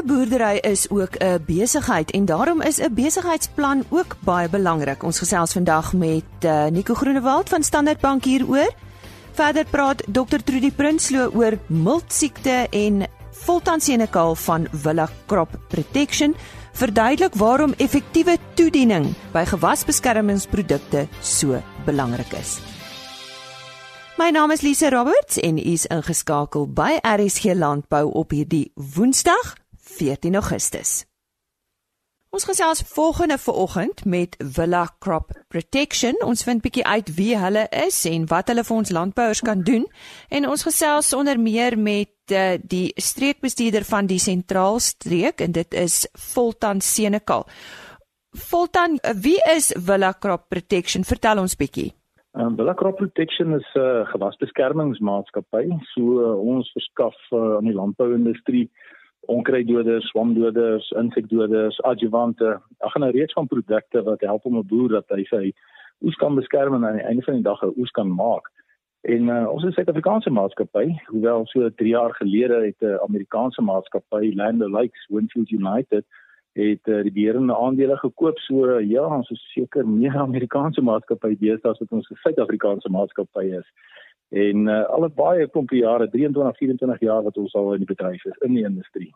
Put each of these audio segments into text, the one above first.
'n Boerdery is ook 'n besigheid en daarom is 'n besigheidsplan ook baie belangrik. Ons gesels vandag met uh, Nico Groenewald van Standard Bank hieroor. Verder praat Dr Trudy Prinsloo oor miltsiekte en voltansenekal van Villa Crop Protection verduidelik waarom effektiewe toediening by gewasbeskermingsprodukte so belangrik is. My naam is Lise Roberts en u is ingeskakel by RSG Landbou op hierdie Woensdag, 14 Augustus. Ons gesels volgende vanoggend met Villa Crop Protection. Ons vind bietjie uit wie hulle is en wat hulle vir ons landbouers kan doen en ons gesels onder meer met uh, die streekbestuurder van die sentraalstreek en dit is Voltan Senekal. Voltan, wie is Villa Crop Protection? Vertel ons bietjie. Um, Villa Crop Protection is 'n uh, gewasbeskermingsmaatskappy. So uh, ons verskaf uh, aan die landbouindustrie onkruiddoders, swamdoders, insekdoders, adjuvante, ag 'n reeks van produkte wat help om 'n boer dat hy sy oes kan beskerm en aan die einde van die dag 'n oes kan maak. En uh, ons is 'n Suid-Afrikaanse maatskappy, hoewel so 3 jaar gelede het 'n Amerikaanse maatskappy, Land O'Lakes Winfield United, het uh, die beheerende aandele gekoop. So ja ons is seker meer Amerikaanse maatskappy deesdae as wat ons 'n Suid-Afrikaanse maatskappy is en uh, al het baie klompie jare 23 24 jaar wat ons al in die bedryf is in die industrie.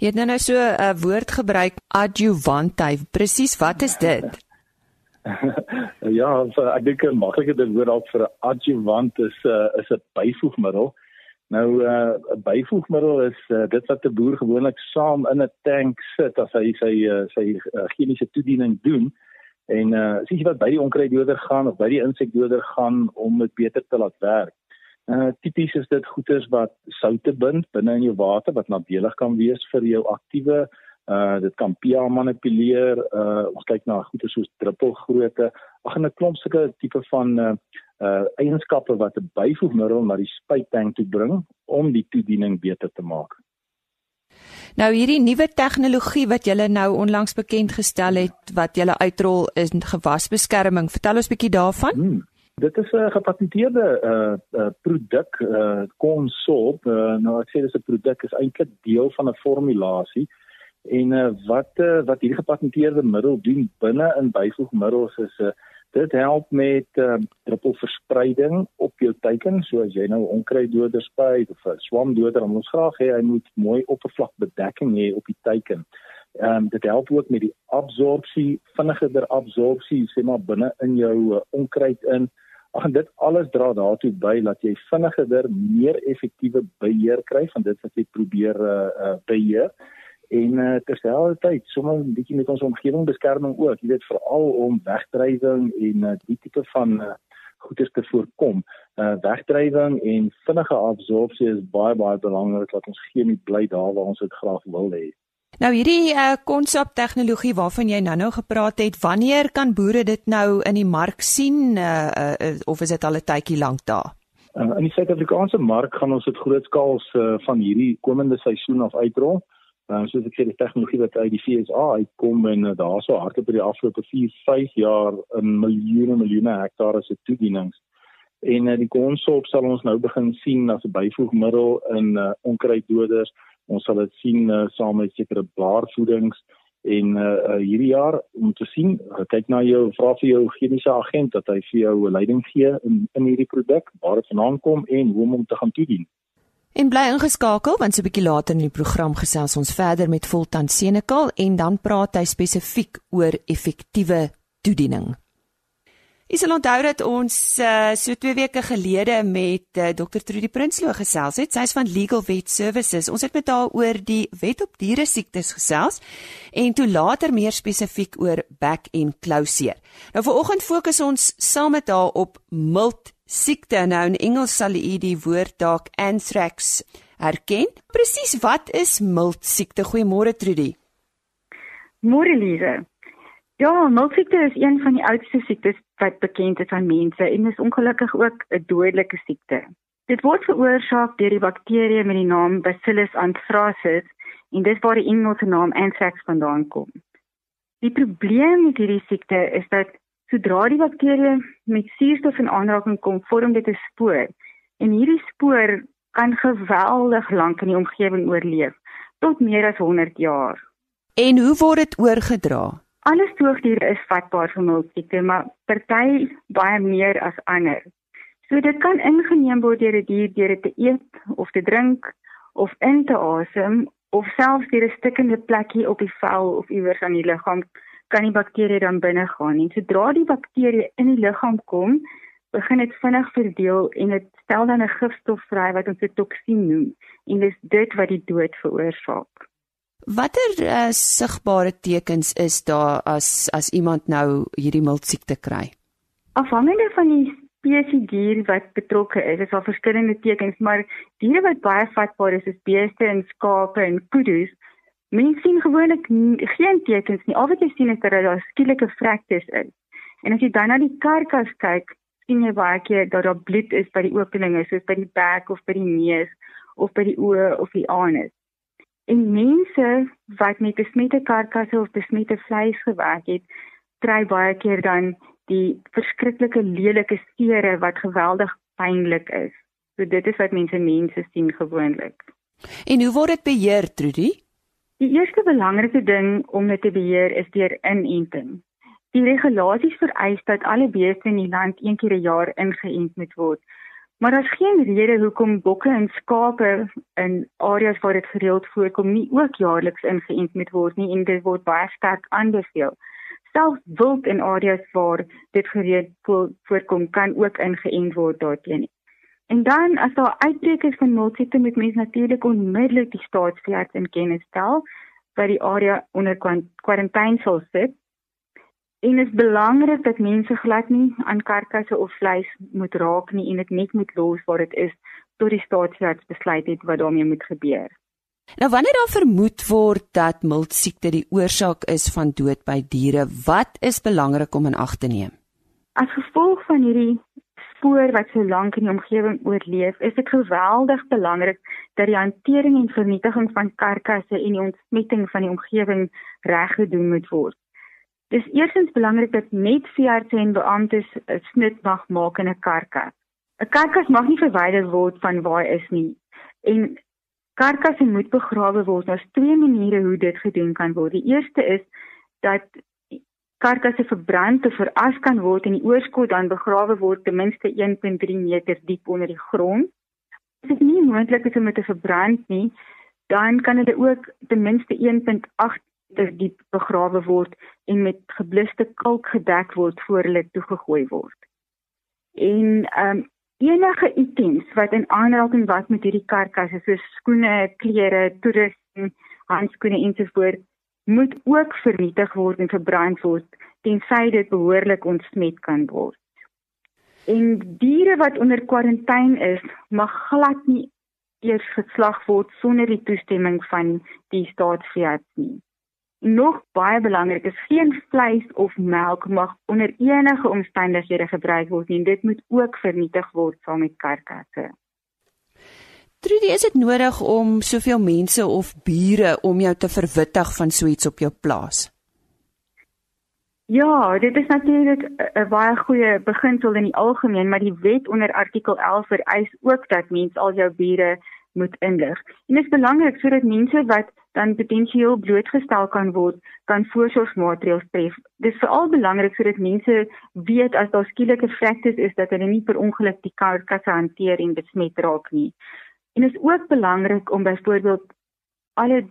Jy het nou nou so 'n uh, woord gebruik adjuvante. Presies wat is dit? Ja ek dink 'n maklike woord dalk vir 'n adjuvant is uh, is 'n byvoegmiddel. Nou uh, 'n uh, byvoegmiddel is uh, dit wat 'n boer gewoonlik saam in 'n tank sit as hy sy uh, sy uh, chemiese toediening doen en uh sies jy wat by die onkruiddoder gaan of by die insekdoder gaan om dit beter te laat werk. Uh tipies is dit goeders wat soutte bind binne in jou water wat nadelig kan wees vir jou aktiewe uh dit kan pH manipuleer. Uh ons kyk na goeders soos druppelgrootte. Ag en 'n klomp sulke tipe van uh uh eienskappe wat 'n byvoegmiddel na die spuittank toe bring om die toediening beter te maak. Nou hierdie nuwe tegnologie wat julle nou onlangs bekend gestel het wat julle uitrol is gewasbeskerming. Vertel ons bietjie daarvan. Hmm. Dit is 'n gepatenteerde uh, uh produk uh Consol. Uh, nou ek sê dis 'n produk is eintlik deel van 'n formulasie en uh, wat uh, wat hierdie gepatenteerde middel doen binne in byvoegmiddels is 'n uh, Dit help met uh, druppelverspreiding op jou teiken, so as jy nou onkruiddoder spuit of 'n swamdoder, dan ons graag hê hy moet mooi oppervlakbedekking hê op die teiken. Ehm um, dit help ook met die absorpsie, vinniger absorpsie, sê maar binne in jou uh, onkruid in. Ag en dit alles dra daartoe by dat jy vinniger meer effektiewe beheer kry van dit wat jy probeer uh, uh, beheer en uh, terselfdertyd sommer 'n bietjie met ons omgewing beskerming ook. Jy weet veral om wegdrywing en uh, die tipe van uh, goeders te voorkom. Uh wegdrywing en vinnige absorpsie is baie baie belangrik dat ons chemie bly daar waar ons dit graag wil hê. Nou hierdie uh konsep tegnologie waarvan jy nou-nou gepraat het, wanneer kan boere dit nou in die mark sien uh, uh of is dit al 'n tydjie lank daar? Uh, in die Suid-Afrikaanse mark gaan ons dit grootskaals uh, van hierdie komende seisoen af uitrol. Uh, soos ek sê die tegnologie wat uit die FSA uitkom en uh, daarso hardop oor die afgelope 4, 5 jaar in miljoene miljoene hektare se toedienings. En uh, die konsol sal ons nou begin sien as 'n byvoegmiddel in uh, onkruiddoders. Ons sal dit sien uh, saam met sekere blaarvoedings en uh, uh, hierdie jaar om te sien, kyk na jou vra vir jou chemiese agent dat hy vir jou leiding gee in in hierdie produk, waar dit vandaan kom en hoe om hom te gaan toedien. En bly ingeskakel want so 'n bietjie later in die program gesels ons verder met Voltan Senekal en dan praat hy spesifiek oor effektiewe toediening. Is al onthou dat ons uh, so 2 weke gelede met uh, eh, Dr Trudy Prinsloo gesels het. Sy's van Legal Vet Services. Ons het met haar oor die wet op diere siektes gesels en toe later meer spesifiek oor back en claw seer. Nou vanoggend fokus ons saam met haar op mild siekte. Nou in Engels sal u die woord dalk anthrax herken. Presies wat is mild siekte? Goeiemôre Trudy. Môre Lize. Ja, mild siekte is een van die oudste siektes wat bekend is aan mense en is ongelukkig ook 'n dodelike siekte. Dit word veroorsaak deur die bakterie met die naam Bacillus anthracis en dis waar die Engelse naam anthrax vandaan kom. Die probleem met hierdie siekte is dat Sodra die bakterie met suurstof in aanraking kom, vorm dit 'n spoor. En hierdie spoor kan geweldig lank in die omgewing oorleef tot meer as 100 jaar. En hoe word dit oorgedra? Alle soogdiere is vatbaar vir miltsiekte, maar party baie meer as ander. So dit kan ingeneem word deur 'n die dier deur dit te eet of te drink of in te asem of selfs deur 'n stikkende plekkie op die vel of iewers aan die liggaam kan die bakterie dan binne gaan. En sodra die bakterie in die liggaam kom, begin dit vinnig verdeel en dit stel dan 'n gifstof vry wat ons 'n toksien noem en dis dit wat die dood veroorsaak. Watter uh, sigbare tekens is daar as as iemand nou hierdie miltsiekte kry? Afhangende van die spesies dier wat betrokke is, is daar verskillende tekens, maar diere wat baie vatbaar is, is beeste en skape en kuddes. Mense sien gewoonlik geen tekens nie. Al wat jy sien is dat daar skielike vrektes is. En as jy dan na die karkas kyk, sien jy baie keer dat daar bloed is by die openinge, soos by die bek of by die neus of by die oë of die anus. En mense wat met besmette karkasse of besmette vleis gewerk het, kry baie keer dan die verskriklike lelike sere wat geweldig pynlik is. So dit is wat mense mense sien gewoonlik. En hoe word dit beheer, Trudy? Die eerste belangrike ding om dit te beheer is deur inenting. Die regulasies vereis dat alle beeste in die land een keer 'n jaar ingeënt moet word. Maar daar's geen rede hoekom bokke en skape in areas waar dit gereeld voorkom nie ook jaarliks ingeënt moet word nie en dit word baie sterk aanbeveel. Selfs wild in areas waar dit gereeld voorkom kan ook ingeënt word daarteenoor. En dan as daar uitbreke is van multiple met mense natuurlik onmiddellik die staatsveearts in kennis stel wat die area onder kwarantyne sal sit En dit is belangrik dat mense glad nie aan karkasse of vleis moet raak nie en dit net moet los waar dit is tot die staatsraad besluit het wat daarmee moet gebeur. Nou wanneer daar vermoed word dat miltsiekte die oorsaak is van dood by diere, wat is belangrik om in ag te neem? As gevolg van hierdie spoor wat so lank in die omgewing oorleef, is dit geweldig belangrik dat die hantering en vernietiging van karkasse en die ontsmetting van die omgewing reg gedoen moet word. Dis eerstens belangrik dat net veeartse en beamptes 'n snit mag maak in 'n karkas. 'n Karkas mag nie verwyder word van waar hy is nie. En karkasse moet begrawe word. Daar's twee maniere hoe dit gedoen kan word. Die eerste is dat karkasse verbrand of veras kan word en die oorskot dan begrawe word ten minste 1.3 meter diep onder die grond. As dit nie moontlik is om dit te verbrand nie, dan kan hulle ook ten minste 1.8 meter diep begrawe word en met gebluste kalk gedek word voor hulle toegegooi word. En ehm um, enige items wat in aanraking was met hierdie karkasse soos skoene, klere, toerusting, handskoene ensovoorts moet ook vernietig word en verbrand word tensy dit behoorlik ontsmet kan word. En diere wat onder kwarantyne is, mag glad nie eers geslag word sonder die toestemming van die staatsveearts nie. Nog baie belangrik is geen vleis of melk mag onder enige omstandighede gebruik word nie. Dit moet ook vernietig word saam met karkasse. Trudy, is dit nodig om soveel mense of bure om jou te verwittig van so iets op jou plaas? Ja, dit is natuurlik 'n baie goeie beginsel in die algemeen, maar die wet onder artikel 11 vereis ook dat mense al jou bure moet inlig. En dit is belangrik sodat mense wat dan potensieel blootgestel kan word, kan voorsorgsmaatreëls tref. Dit is veral belangrik sodat mense weet as daar skielike vrektes is dat hulle nie per ongeluk die karkasse hanteer en besmet raak nie. En is ook belangrik om byvoorbeeld alle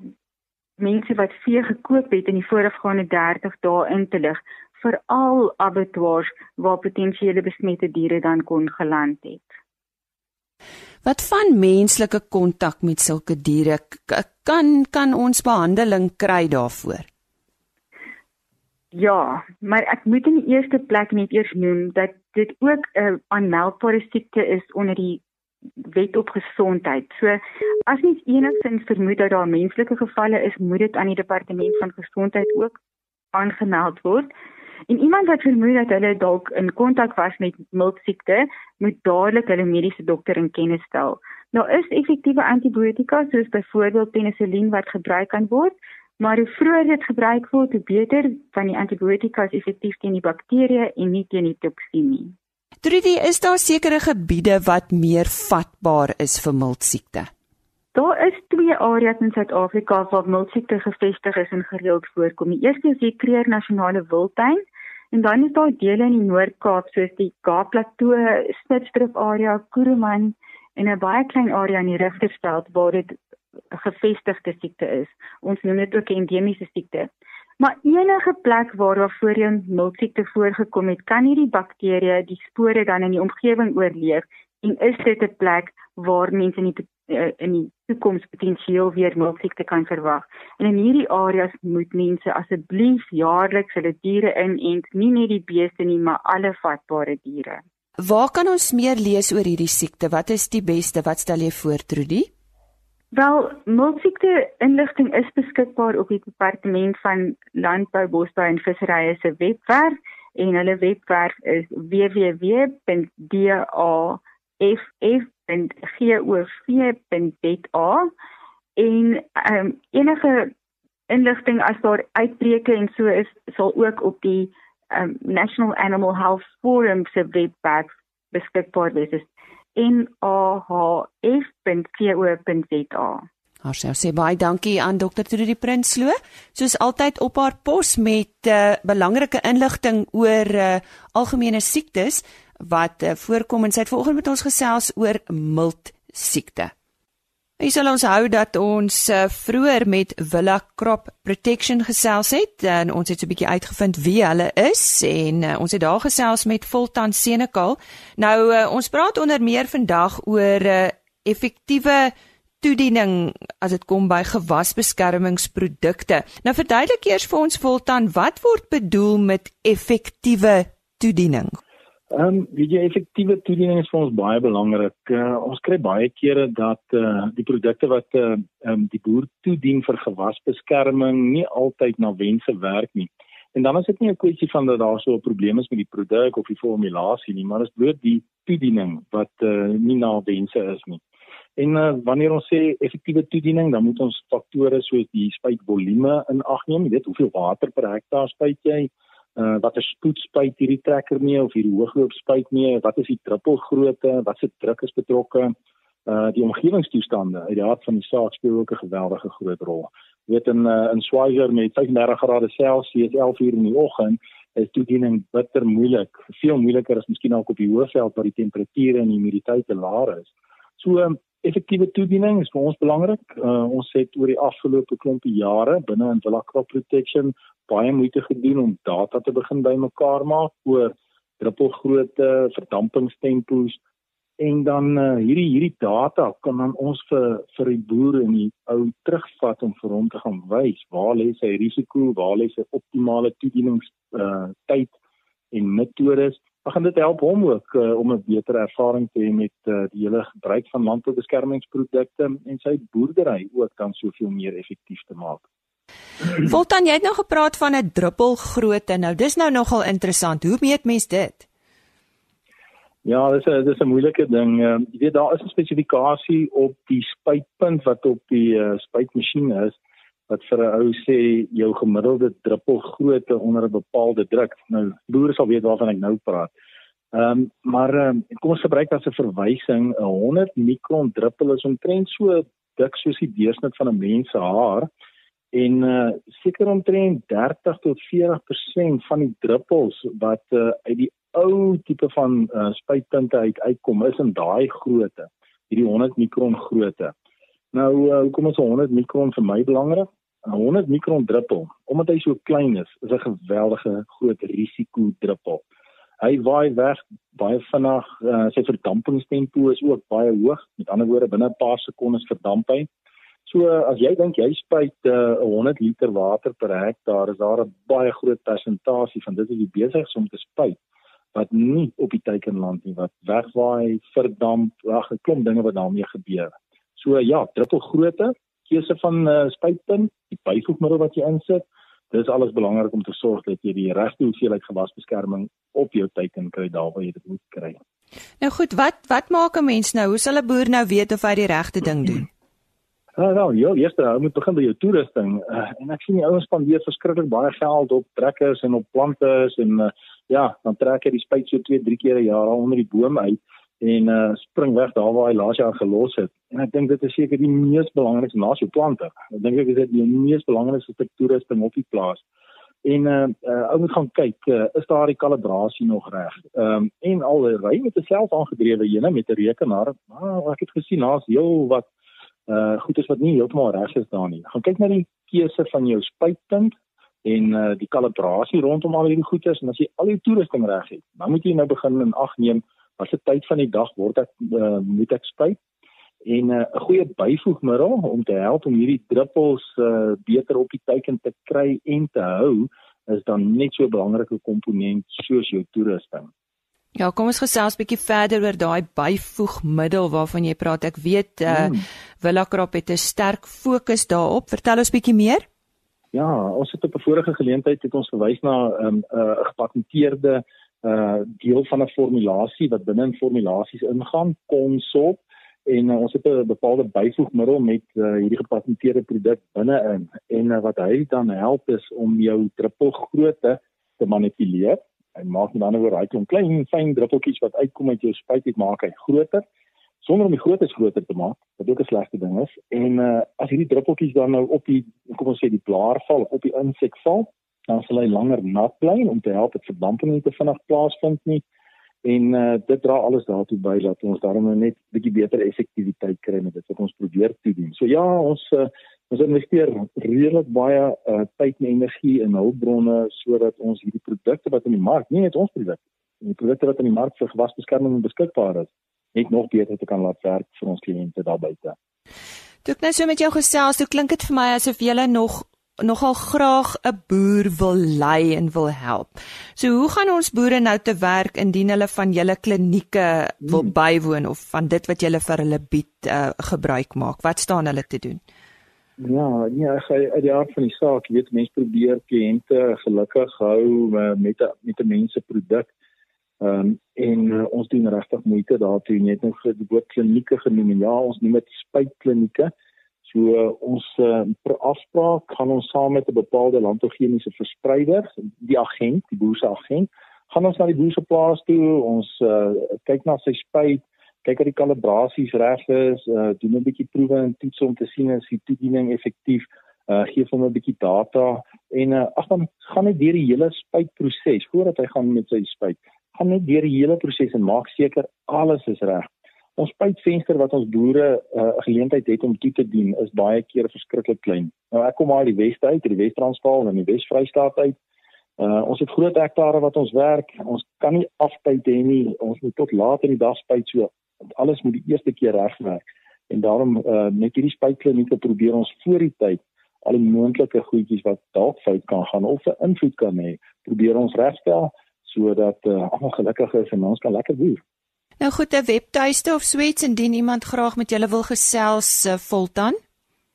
mense wat vee gekoop het in die voorafgaande 30 dae in te lig veral abattoirs waar potensiële besmette diere dan kon geland het. Wat van menslike kontak met sulke diere kan kan ons behandeling kry daarvoor? Ja, maar ek moet in die eerste plek net eers noem dat dit ook 'n uh, aanmeldbare siekte is onder die wet op gesondheid. So as mens enigsins vermoed dat daar menslike gevalle is, moet dit aan die departement van gesondheid ook aangemeld word. En iemand wat vermoed dat hulle dalk in kontak was met miltsiekte, moet dadelik hulle mediese dokter in kennis stel. Daar is effektiewe antibiotika soos byvoorbeeld penicillin wat gebruik kan word, maar hoe vroeër dit gebruik word, hoe beter van die antibiotika is effektief teen die bakterieë en nie teen die toksien nie. Trudy, is daar sekere gebiede wat meer vatbaar is vir miltsiekte? Daar is twee areas in Suid-Afrika waar miltsiekte gevestig is en gereeld voorkom. Die eerste is die Kruger Nasionale Wildtuin en dan is daar dele in die Noord-Kaap soos die Kaapplateau, Spitsdrift area, Kuruman en 'n baie klein area in die Rigtersveld waar dit gevestigde siekte is. Ons noem dit ook endemiese siekte. Maar enige plek waar daar voorheen miltsiekte voorgekom het, kan hierdie bakterieë die spore dan in die omgewing oorleef en is dit 'n plek waar mense in die uh, in die toekoms potensieel weer miltsiekte kan verwag. En in hierdie areas moet mense asseblief jaarliks hulle diere inent, nie net die beeste nie, maar alle vatbare diere. Waar kan ons meer lees oor hierdie siekte? Wat is die beste? Wat stel jy voor, Trudy? Wel, miltsiekte inligting is beskikbaar op die departement van landbou, bosbou en visserye se webwerf en hulle webwerf is www.daff.gov.za en um, enige inligting as daar uitbreke en so is sal ook op die um, National Animal Health Forum se webwerf beskikbaar wees. Dit nhf.co.za. Haar sê baie dankie aan Dr. Trudy Prinsloo, soos altyd op haar pos met uh, belangrike inligting oor uh, algemene siektes wat uh, voorkom en sy het vanoggend met ons gesels oor milt siekte. Ek sal ons hou dat ons uh, vroeër met Villa Crop Protection gesels het en ons het so 'n bietjie uitgevind wie hulle is en uh, ons het daar gesels met Voltan Senekal. Nou uh, ons praat onder meer vandag oor uh, effektiewe toediening as dit kom by gewasbeskermingsprodukte. Nou verduidelik eers vir ons Voltan wat word bedoel met effektiewe toediening? Ehm um, die effektiewe toediening is vir ons baie belangrik. Uh, ons kry baie kere dat uh, die produkte wat uh, um, die boer toedien vir gewasbeskerming nie altyd na wense werk nie. En dan is dit nie 'n kwessie van dat daar so 'n probleem is met die produk of die formulasie nie, maar dit is bloot die toediening wat uh, nie na wense is nie. En uh, wanneer ons sê effektiewe toediening, dan moet ons faktore soos die spuitvolume in ag neem. Jy weet hoeveel water per hektaar spuit jy? uh, wat 'n spoedspuit hierdie trekker mee of hierdie hoogloopspuit mee, wat is die druppelgrootte, wat se druk is betrokke, uh die omgewingstoestande uit die hart van die saak speel ook 'n geweldige groot rol. Jy weet in uh, in Swaziland met 35 grade Celsius 11 uur in die oggend is toediening bitter moeilik, veel moeiliker as miskien ook op die hoëveld waar die temperature en die humiditeit te laag is. So um, effektiewe toediening is vir ons belangrik. Uh, ons het oor die afgelope klompie jare binne in Villa Crop Protection baie moeite gedoen om data te begin bymekaar maak oor druppelgrootte, verdampingstempos en dan uh, hierdie hierdie data kan dan ons vir vir die boere in die ou terugvat om vir hom te gaan wys waar lê sy risiko, waar lê sy optimale toedienings uh, tyd en metodes. Dan gaan dit help hom ook uh, om 'n beter ervaring te hê met uh, die hele gebruik van landboubeskermingsprodukte en sy boerdery ook dan soveel meer effektief te maak. Voltan, jy het nou gepraat van 'n druppelgrootte. Nou, dis nou nogal interessant. Hoe meet mens dit? Ja, dis 'n dis 'n moeilike ding. Uh, jy weet daar is 'n spesifikasie op die spuitpunt wat op die uh, spuitmasjien is wat vir 'n ou sê jou gemiddelde druppelgrootte onder 'n bepaalde druk. Nou, boere sal weet waarvan ek nou praat. Ehm um, maar um, kom ons gebruik as 'n verwysing 'n 100 mikron druppel is omtrent so dik soos die deursnit van 'n mens se haar en uh, seker omtrent 30 tot 40% van die druppels wat uh, uit die ou tipe van uh, spuitpunte uit uitkom is in daai grootte hierdie 100 mikron grootte nou uh, hoekom is 100 mikron vir my belangrik 'n 100 mikron druppel omdat hy so klein is is 'n geweldige groot risiko druppel hy waai weg baie vinnig uh, sy verdampingstempo is ook baie hoog met ander woorde binne 'n paar sekondes verdamp hy So as jy dink jy spuit uh, 100 liter water per hektaar, is daar 'n baie groot persentasie van dit wat jy besig is om te spuit wat nie op die teikenland nie wat wegwaai, verdamp, ag 'n klomp dinge wat daarmee gebeur. So ja, druppelgrootte, keuse van uh, spuitpunt, die byvoegmiddel wat jy insit, dis alles belangrik om te sorg dat jy die regte hoeveelheid gewasbeskerming op jou teiken kry daar waar jy dit moet kry. Nou goed, wat wat maak 'n mens nou? Hoe sal 'n boer nou weet of hy die regte ding doen? Ja, nou, ja, eers dan moet begin by jou toerusting. Uh, en ek sien die ouens spandeer verskriklik baie geld op trekkers en op plante en uh, ja, dan trek jy die spuit so 2, 3 keer 'n jaar onder die boom uit en uh spring weg daar waar hy laas jaar gelos het. En ek dink dit is seker die mees belangrikste na sy plante. Ek dink ek is dit die mees belangrikste struktuurusting op die plaas. En uh, uh ou moet gaan kyk, uh, is daar die kalibrasie nog reg? Ehm um, en al ry met 'n self aangedrewe ene met 'n rekenaar. Maar ek het gesien daar's heel wat uh goed is wat nie heeltemal reg is daar nie. Gaan kyk na die keuse van jou spuitpunt en uh die kalibrasie rondom al hierdie goeders en as jy al die toerusting reg het, dan moet jy nou begin in ag neem wat se tyd van die dag word ek uh, moet ek spuit en uh, 'n uh, goeie byvoegmiddel om te help om hierdie druppels uh, beter op die teiken te kry en te hou is dan net so 'n belangrike komponent soos jou toerusting. Ja, kom ons gesels 'n bietjie verder oor daai byvoegmiddel waarvan jy praat. Ek weet uh mm. Villa Crop het 'n sterk fokus daarop. Vertel ons bietjie meer. Ja, ons het op 'n vorige geleentheid het ons verwys na 'n um, uh, gepatenteerde uh deel van 'n formulasie wat binne in formulasies ingaan, Consop en uh, ons het 'n bepaalde byvoegmiddel met uh, hierdie gepatenteerde produk binne-in en uh, wat hy dan help is om jou druppelgrootte te manipuleer. Hy maak met ander woorde hy klomp klein fyn druppeltjies wat uitkom uit jou spuit het maak hy groter. Sonder om die grootes groter te maak wat ook 'n slegte ding is. En uh, as hierdie druppeltjies dan nou op die kom ons sê die blaar val op die insek val dan sal hy langer nat bly om te help dat verdamping nie te vinnig plaasvind nie. En uh, dit dra alles daartoe by dat ons daarom nou net bietjie beter effektiwiteit kry met dit wat ons probeer toedien. So ja, ons uh, ons investeer redelik baie uh, tyd en energie in hulpbronne sodat ons hierdie produkte wat in die mark, nie net ons produkte, die produkte wat in die mark vir gewasbeskerming beskikbaar is, net nog beter te kan laat werk vir ons kliënte daar buite. Toe ek net so met jou gesels, toe klink dit vir my asof jy nog nogal graag 'n boer wil lei en wil help. So hoe gaan ons boere nou te werk indien hulle van julle klinieke wil hmm. bywoon of van dit wat julle vir hulle bied uh, gebruik maak? Wat staan hulle te doen? Ja, nee, ek sê uit die aard van die saak, jy weet mense probeer kliënte gelukkig hou uh, met 'n met 'n mense produk. Ehm um, en uh, ons doen regtig moeite daartoe. Jy het nou die woord klinieke genoem. Ja, ons noem dit spuitklinieke. Uh So ons uh, per afspraak gaan ons saam met 'n bepaalde landbouchemiese verspreider, die agent, die boer se agent, gaan ons na die boer se plaas toe, ons uh, kyk na sy spuit, kyk of die kalibrasies reg is, uh, doen 'n bietjie proewe en toets om te sien as die toediening effektief uh gee hom 'n bietjie data en uh ag dan gaan hy deur die hele spuitproses voordat hy gaan met sy spuit. Gaan net deur die hele proses en maak seker alles is reg ons spuitvenster wat ons boere 'n uh, geleentheid het om toe te dien is baie keer verskriklik klein. Nou ek kom maar uit die Wes uit, die Wes-Transvaal en die Wes-Vrystaat uit. Uh, ons het groot hektare wat ons werk. Ons kan nie aftyd hê nie. Ons moet tot laat in die dag spuit so. Alles moet die eerste keer regwerk. En daarom uh, met hierdie spuitklinieke probeer ons voor die tyd al die moontlike goedjies wat dalk fout kan gaan of 'n invloed kan hê, probeer ons regstel sodat uh, almal gelukkig is en ons kan lekker boer. Nou goed, 'n webtuiste of suits indien iemand graag met julle wil gesels, uh, Voltan.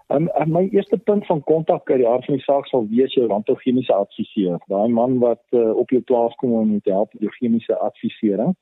Um, um, my eerste punt van kontak uit die hart van die saak sal wees jou landbouchemiese adviseur. Daai man wat uh, op jou plaas kom om te help met jou chemiese advisering.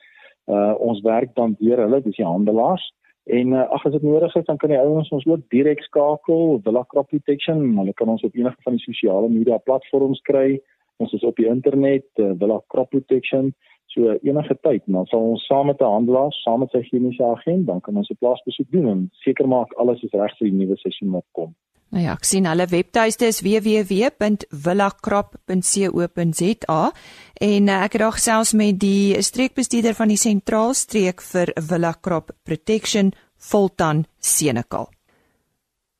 Uh ons werk dan deur hulle, dis die handelaars. En uh, ag as dit nodig is, dan kan die ouens ons ook direk skakel, Villa Crop Protection. Hulle kan ons op enige van die sosiale media platforms kry. Ons is op die internet, uh, Villa Crop Protection. So enige tyd, dan sal ons saam met 'n handelaar, saam met sy chemiese agent, dan kan ons 'n plaasbesoek doen en seker maak alles is reg vir die nuwe seisoen wat kom. Nou ja, ek sien hulle webtuiste is www.villacrop.co.za en uh, ek het daar gesels met die streekbestuurder van die sentraalstreek vir Villacrop Protection, Voltan Senekal.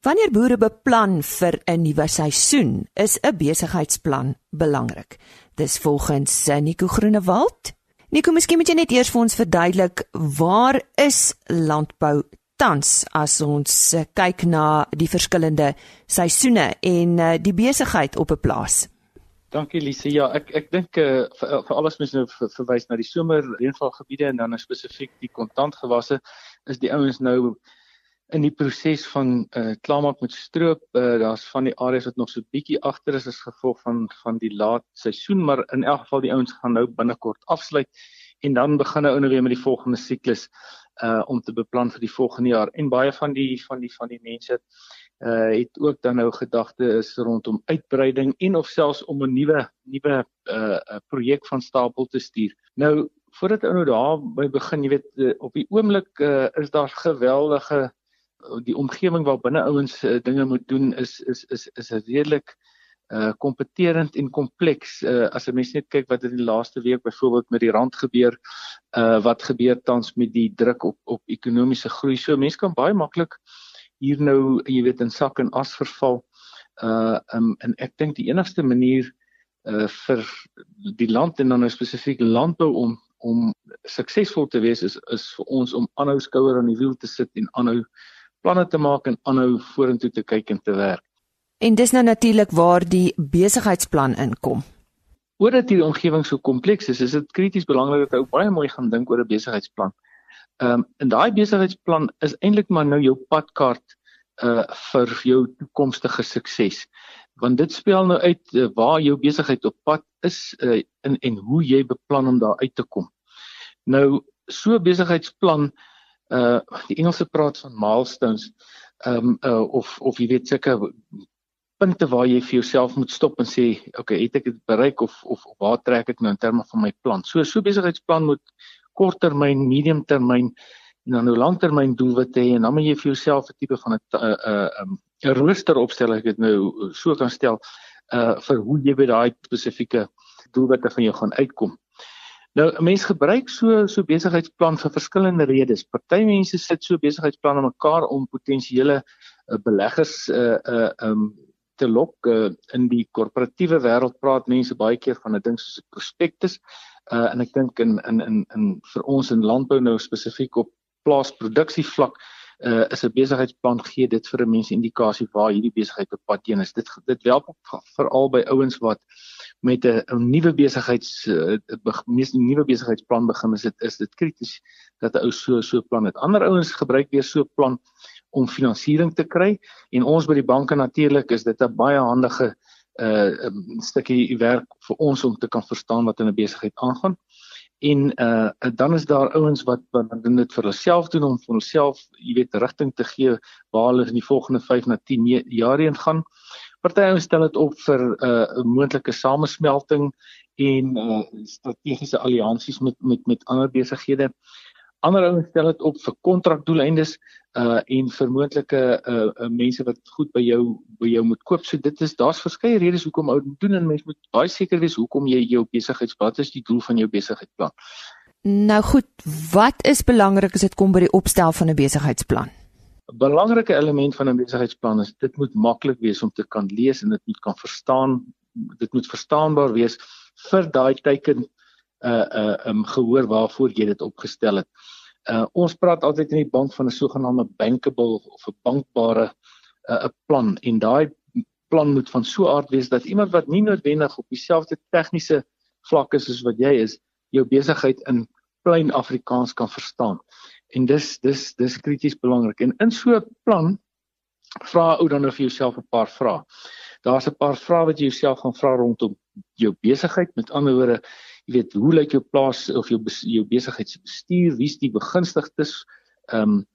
Wanneer boere beplan vir 'n nuwe seisoen, is 'n besigheidsplan belangrik. Dis volgens Nico Groenewald Nico, miskien moet jy net eers vir ons verduidelik waar is landbou tans as ons eh, kyk na die verskillende seisoene en eh, die besigheid op 'n plaas. Dankie Lise. Ja, ek ek dink uh, vir, vir alles mens nou ver, verwys na die somer reënvalgebiede en dan spesifiek die kontantgewasse is die ouens nou in die proses van uh klaarmaak met stroop, uh daar's van die areas wat nog so bietjie agter is as gevolg van van die laat seisoen, maar in elk geval die ouens gaan nou binnekort afsluit en dan begin hulle nou weer met die volgende siklus uh om te beplan vir die volgende jaar. En baie van die van die van die mense uh het ook dan nou gedagte is rondom uitbreiding en of selfs om 'n nuwe nuwe uh, projek van stapel te stuur. Nou voordat ou nou daar by begin, jy weet op die oomblik uh, is daar geweldige die omgewing waar binne ouens uh, dinge moet doen is is is is redelik uh kompeterend en kompleks. Uh as 'n mens net kyk wat in die laaste week byvoorbeeld met die rand gebeur uh wat gebeur tans met die druk op op ekonomiese groei. So mense kan baie maklik hier nou jy weet in sak en as verval. Uh um, en ek dink die enigste manier uh vir die land en dan nou spesifiek landbou om om suksesvol te wees is is vir ons om aanhou skouer aan die wiel te sit en aanhou planne te maak en aanhou vorentoe te kyk en te werk. En dis nou natuurlik waar die besigheidsplan inkom. Omdat hierdie omgewing so kompleks is, is dit krities belangrik dat jy baie mooi gaan dink oor 'n besigheidsplan. Ehm um, en daai besigheidsplan is eintlik maar nou jou padkaart uh vir jou toekomstige sukses. Want dit spel nou uit uh, waar jou besigheid op pad is uh, en en hoe jy beplan om daar uit te kom. Nou so besigheidsplan uh die Engelse praat van milestones um uh of of jy weet sulke punte waar jy vir jouself moet stop en sê okay het ek dit bereik of of waar trek ek nou in terme van my plan? So so besigheidsplan moet korttermyn medium termyn en dan nou langtermyn doelwitte hê en dan moet jy vir jouself 'n tipe van 'n uh, um, 'n rooster opstel ek dit nou so kan stel uh vir hoe jy by daai spesifieke doelwitte van jou gaan uitkom Nou 'n mens gebruik so so besigheidsplan vir verskillende redes. Party mense sit so besigheidsplan aan mekaar om potensiële uh, beleggers uh uh um te lok uh, in die korporatiewe wêreld praat mense baie keer van 'n ding soos 'n prospektus. Uh en ek dink in in in in vir ons in landbou nou spesifiek op plaasproduksie vlak uh is 'n besigheidsplan gee dit vir 'n mens indikasie waar hierdie besigheid op pad heen is. Dit dit help veral by ouens wat met 'n nuwe besigheids 'n uh, nuwe besigheidsplan begin is dit is dit krities dat 'n ou so so plan het. Ander ouens gebruik weer so 'n plan om finansiering te kry en ons by die banke natuurlik is dit 'n baie handige 'n uh, um, stukkie werk vir ons om te kan verstaan wat in 'n besigheid aangaan. En uh dan is daar ouens wat wat doen dit vir hulself doen om vir hulself, jy weet, rigting te gee waar hulle in die volgende 5 na 10 jaar heen gaan. Party ouens stel dit op vir 'n uh, moontlike samesmelting en uh, strategiese alliansies met met met ander besighede. Ander ouens stel dit op vir kontrakdoeleindes uh en vir moontlike uh, uh mense wat goed by jou by jou moet koop. So dit is daar's verskeie redes hoekom ou doen en mense moet baie seker wees hoekom jy jou besigheidsplan is die doel van jou besigheidsplan. Nou goed, wat is belangrik as dit kom by die opstel van 'n besigheidsplan? 'n belangrike element van 'n besigheidsplan is dit moet maklik wees om te kan lees en dit moet kan verstaan dit moet verstaanbaar wees vir daai teiken uh uh um gehoor waarvoor jy dit opgestel het. Uh ons praat altyd in die bank van 'n sogenaamde bankable of 'n bankbare 'n uh, plan en daai plan moet van so aard wees dat iemand wat nie noodwendig op dieselfde tegniese vlak is as wat jy is, jou besigheid in plain Afrikaans kan verstaan en dis dis dis krities belangrik en in so 'n plan vra ou dan nou vir jouself 'n paar vrae. Daar's 'n paar vrae wat jy jouself gaan vra rondom jou besigheid. Met ander woorde, jy weet, hoe lyk jou plaas of jou jou besigheidsbestuur, wie's die begunstigdes? Ehm um,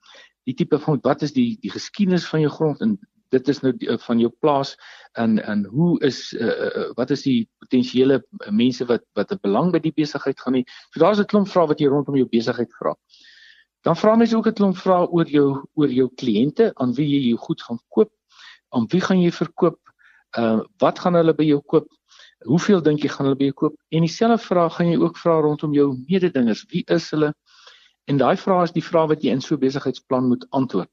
die tipe van wat is die die geskiedenis van jou grond en dit is nou die, uh, van jou plaas en en hoe is uh, wat is die potensiële mense wat wat 'n belang by die besigheid gaan hê. So daar's 'n klomp vrae wat jy rondom jou besigheid vra. Dan vra mense ook 'n klomp vrae oor jou oor jou kliënte, aan wie jy jou goed gaan koop, aan wie gaan jy verkoop, uh wat gaan hulle by jou koop? Hoeveel dink jy gaan hulle by jou koop? En dieselfde vraag gaan jy ook vra rondom jou mededingers. Wie is hulle? En daai vrae is die vrae wat jy in so 'n besigheidsplan moet antwoord.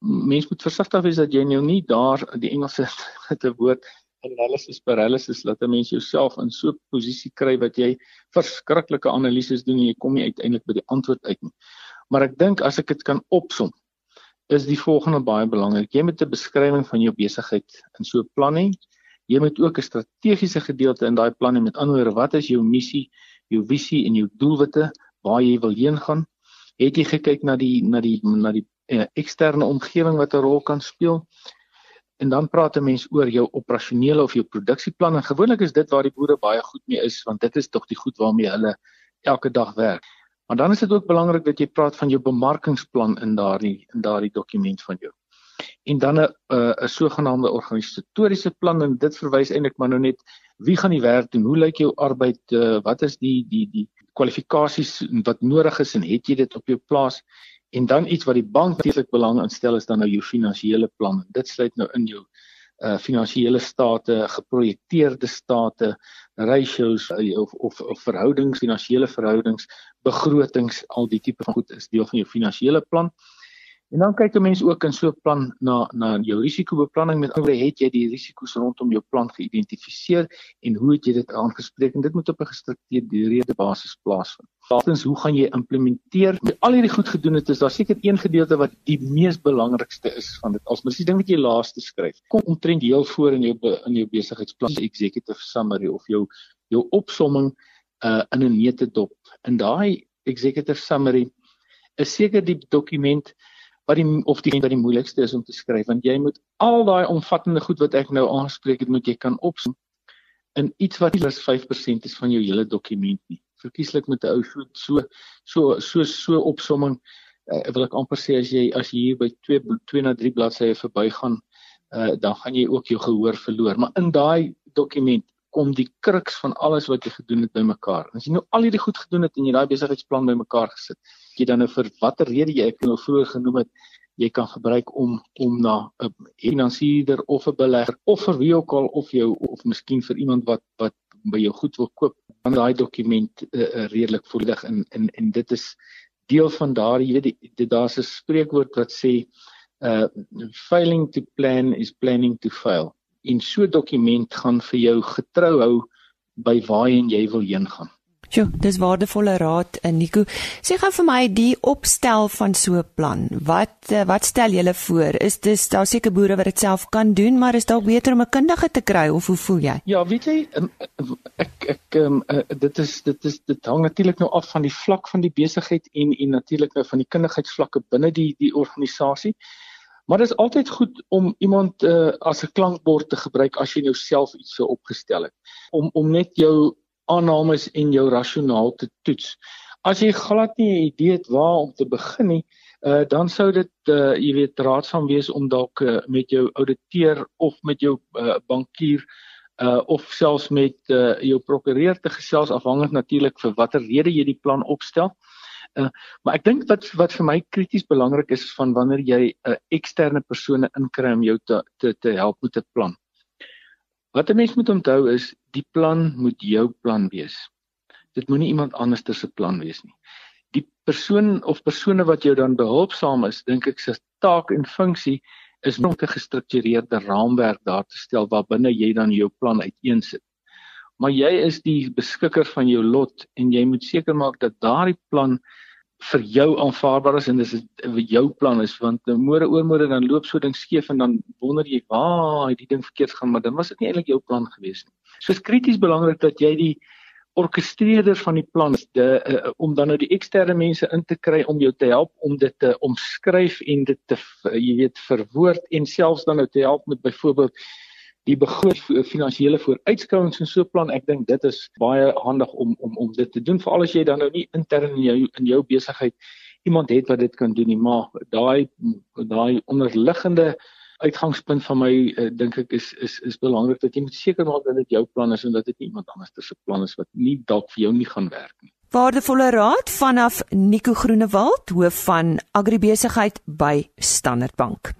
Mense moet versigtig wees dat jy nou nie daar die Engelse het 'n woord analysis paralysis laat 'n mens jouself in so 'n posisie kry wat jy verskriklike analises doen en jy kom nie uiteindelik by die antwoord uit nie. Maar ek dink as ek dit kan opsom, is die volgende baie belangrik. Jy moet 'n beskrywing van jou besigheid in so 'n plan hê. Jy moet ook 'n strategiese gedeelte in daai plan hê. Met ander woorde, wat is jou missie, jou visie en jou doelwitte waar jy wil heen gaan? Het jy gekyk na die na die na die uh, eksterne omgewing wat 'n rol kan speel? En dan praat 'n mens oor jou operasionele of jou produksieplan en gewoonlik is dit waar die boere baie goed mee is want dit is tog die goed waarmee hulle elke dag werk. Maar dan is dit ook belangrik dat jy praat van jou bemarkingsplan in daardie in daardie dokument van jou. En dan 'n 'n sogenaamde organisatoriese plan en dit verwys eintlik maar nou net wie gaan die werk doen? Hoe lyk jou arbeid? Uh, wat is die die die kwalifikasies wat nodig is en het jy dit op jou plaas? En dan iets wat die bank natuurlik belang instel is dan nou jou finansiële plan. Dit sluit nou in jou uh finansiële state, geprojekteerde state, ratios uh, of of of verhoudings, finansiële verhoudings, begrotings, al die tipe van goed is deel van jou finansiële plan. En dan kyk 'n mens ook in so 'n plan na na jou risikobeplanning met ander het jy die risiko's rondom jou plan geïdentifiseer en hoe het jy dit aangespreek en dit moet op 'n gestruktureerde basis plaasvind. Laastens, hoe gaan jy implementeer? Met al hierdie goed gedoen het, is daar seker een gedeelte wat die mees belangrikste is van dit. As mens die ding wat jy laaste skryf, kom omtrent heel voor in jou in jou besigheidsplan, executive summary of jou jou opsomming uh in 'n neutedop. In daai executive summary is seker die dokument wat die of die wat die moeilikste is om te skryf want jy moet al daai omvattende goed wat ek nou aanspreek het moet jy kan opsom in iets wat plus 5% is van jou hele dokument nie. Verkieslik met 'n ou so so so so so opsomming uh, wil ek amper sê as jy as jy hier by 2 2 na 3 bladsye verbygaan uh, dan gaan jy ook jou gehoor verloor. Maar in daai dokument kom die kruks van alles wat jy gedoen het bymekaar. As jy nou al hierdie goed gedoen het en jy daai besigheidsplan bymekaar gesit, jy dan nou vir watter rede jy ek nou vroeër genoem het, jy kan gebruik om om na 'n finansierder of 'n belegger of vir wie ook al of jou of miskien vir iemand wat wat by jou goed wil koop, dan daai dokument uh, redelik volledig in en en dit is deel van daardie jy weet daar's 'n spreekwoord wat sê uh failing to plan is planning to fail en so dokument gaan vir jou getrou hou by waarheen jy wil heen gaan. Sjoe, dis waardevolle raad, Nico. Sê gou vir my die opstel van so 'n plan. Wat eh, wat stel julle voor? Is dis daar seker boere wat dit self kan doen, maar is dalk beter om 'n kundige te kry of hoe voel jy? Ja, weet jy, ek ek um, dit is dit is dit hang natuurlik nou af van die vlak van die besigheid en en natuurlik nou van die kundigheidsvlakke binne die die organisasie. Maar dit is altyd goed om iemand uh, as 'n klankbord te gebruik as jy nou self iets so opgestel het. Om om net jou aannames en jou rasionaal te toets. As jy glad nie 'n idee het waar om te begin nie, uh, dan sou dit uh, jy weet raadsaam wees om dalk uh, met jou ouditeur of met jou uh, bankier uh of selfs met uh, jou prokureur te gesels afhangend natuurlik vir watter rede jy die plan opstel. Uh, maar ek dink wat wat vir my krities belangrik is van wanneer jy 'n uh, eksterne persone inkry om jou te te te help met 'n plan. Wat 'n mens moet onthou is die plan moet jou plan wees. Dit moenie iemand anders se plan wees nie. Die persoon of persone wat jou dan behulpsaam is, dink ek se taak en funksie is om 'n gestruktureerde raamwerk daar te stel waarbinne jy dan jou plan uiteensit. Maar jy is die beskikker van jou lot en jy moet seker maak dat daardie plan vir jou aanvaarbaar is en dis wat jou plan is want môre oormôre dan loop so ding skeef en dan wonder jy waar het die ding verkeerd gaan maar dan was dit nie eintlik jou plan gewees nie. So is krities belangrik dat jy die orkestreerder van die plan is de, uh, om dan nou die eksterne mense in te kry om jou te help om dit te omskryf en dit te uh, jy weet verwoord en selfs dan nou te help met byvoorbeeld die begroot finansiële vooruitskouings en so plan ek dink dit is baie handig om om om dit te doen veral as jy dan nou nie intern in jou in jou besigheid iemand het wat dit kan doen nie maar daai daai onderliggende uitgangspunt van my uh, dink ek is is is belangrik dat jy moet seker maak dat dit jou plan is en dat dit nie iemand anders se plan is wat nie dalk vir jou nie gaan werk nie. Waardevolle raad vanaf Nico Groenewald hoof van agribesigheid by Standard Bank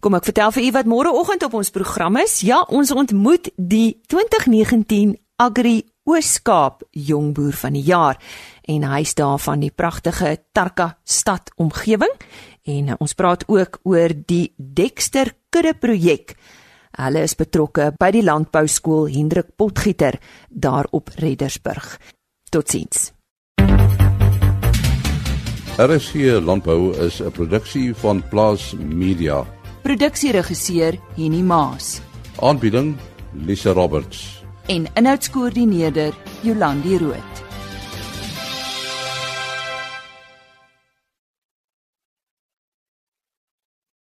Kom ek vertel vir u wat môre oggend op ons program is. Ja, ons ontmoet die 2019 Agri Ooskaap Jongboer van die Jaar en hy's daar van die pragtige Tarka stad omgewing en ons praat ook oor die Dexter kudde projek. Hulle is betrokke by die landbou skool Hendrik Potgieter daar op Reddersburg. Totsiens. RSC Landbou is 'n produksie van Plaas Media Produksieregisseur Henny Maas. Aanbieding Lisa Roberts. En inhoudskoördineerder Jolandi Root.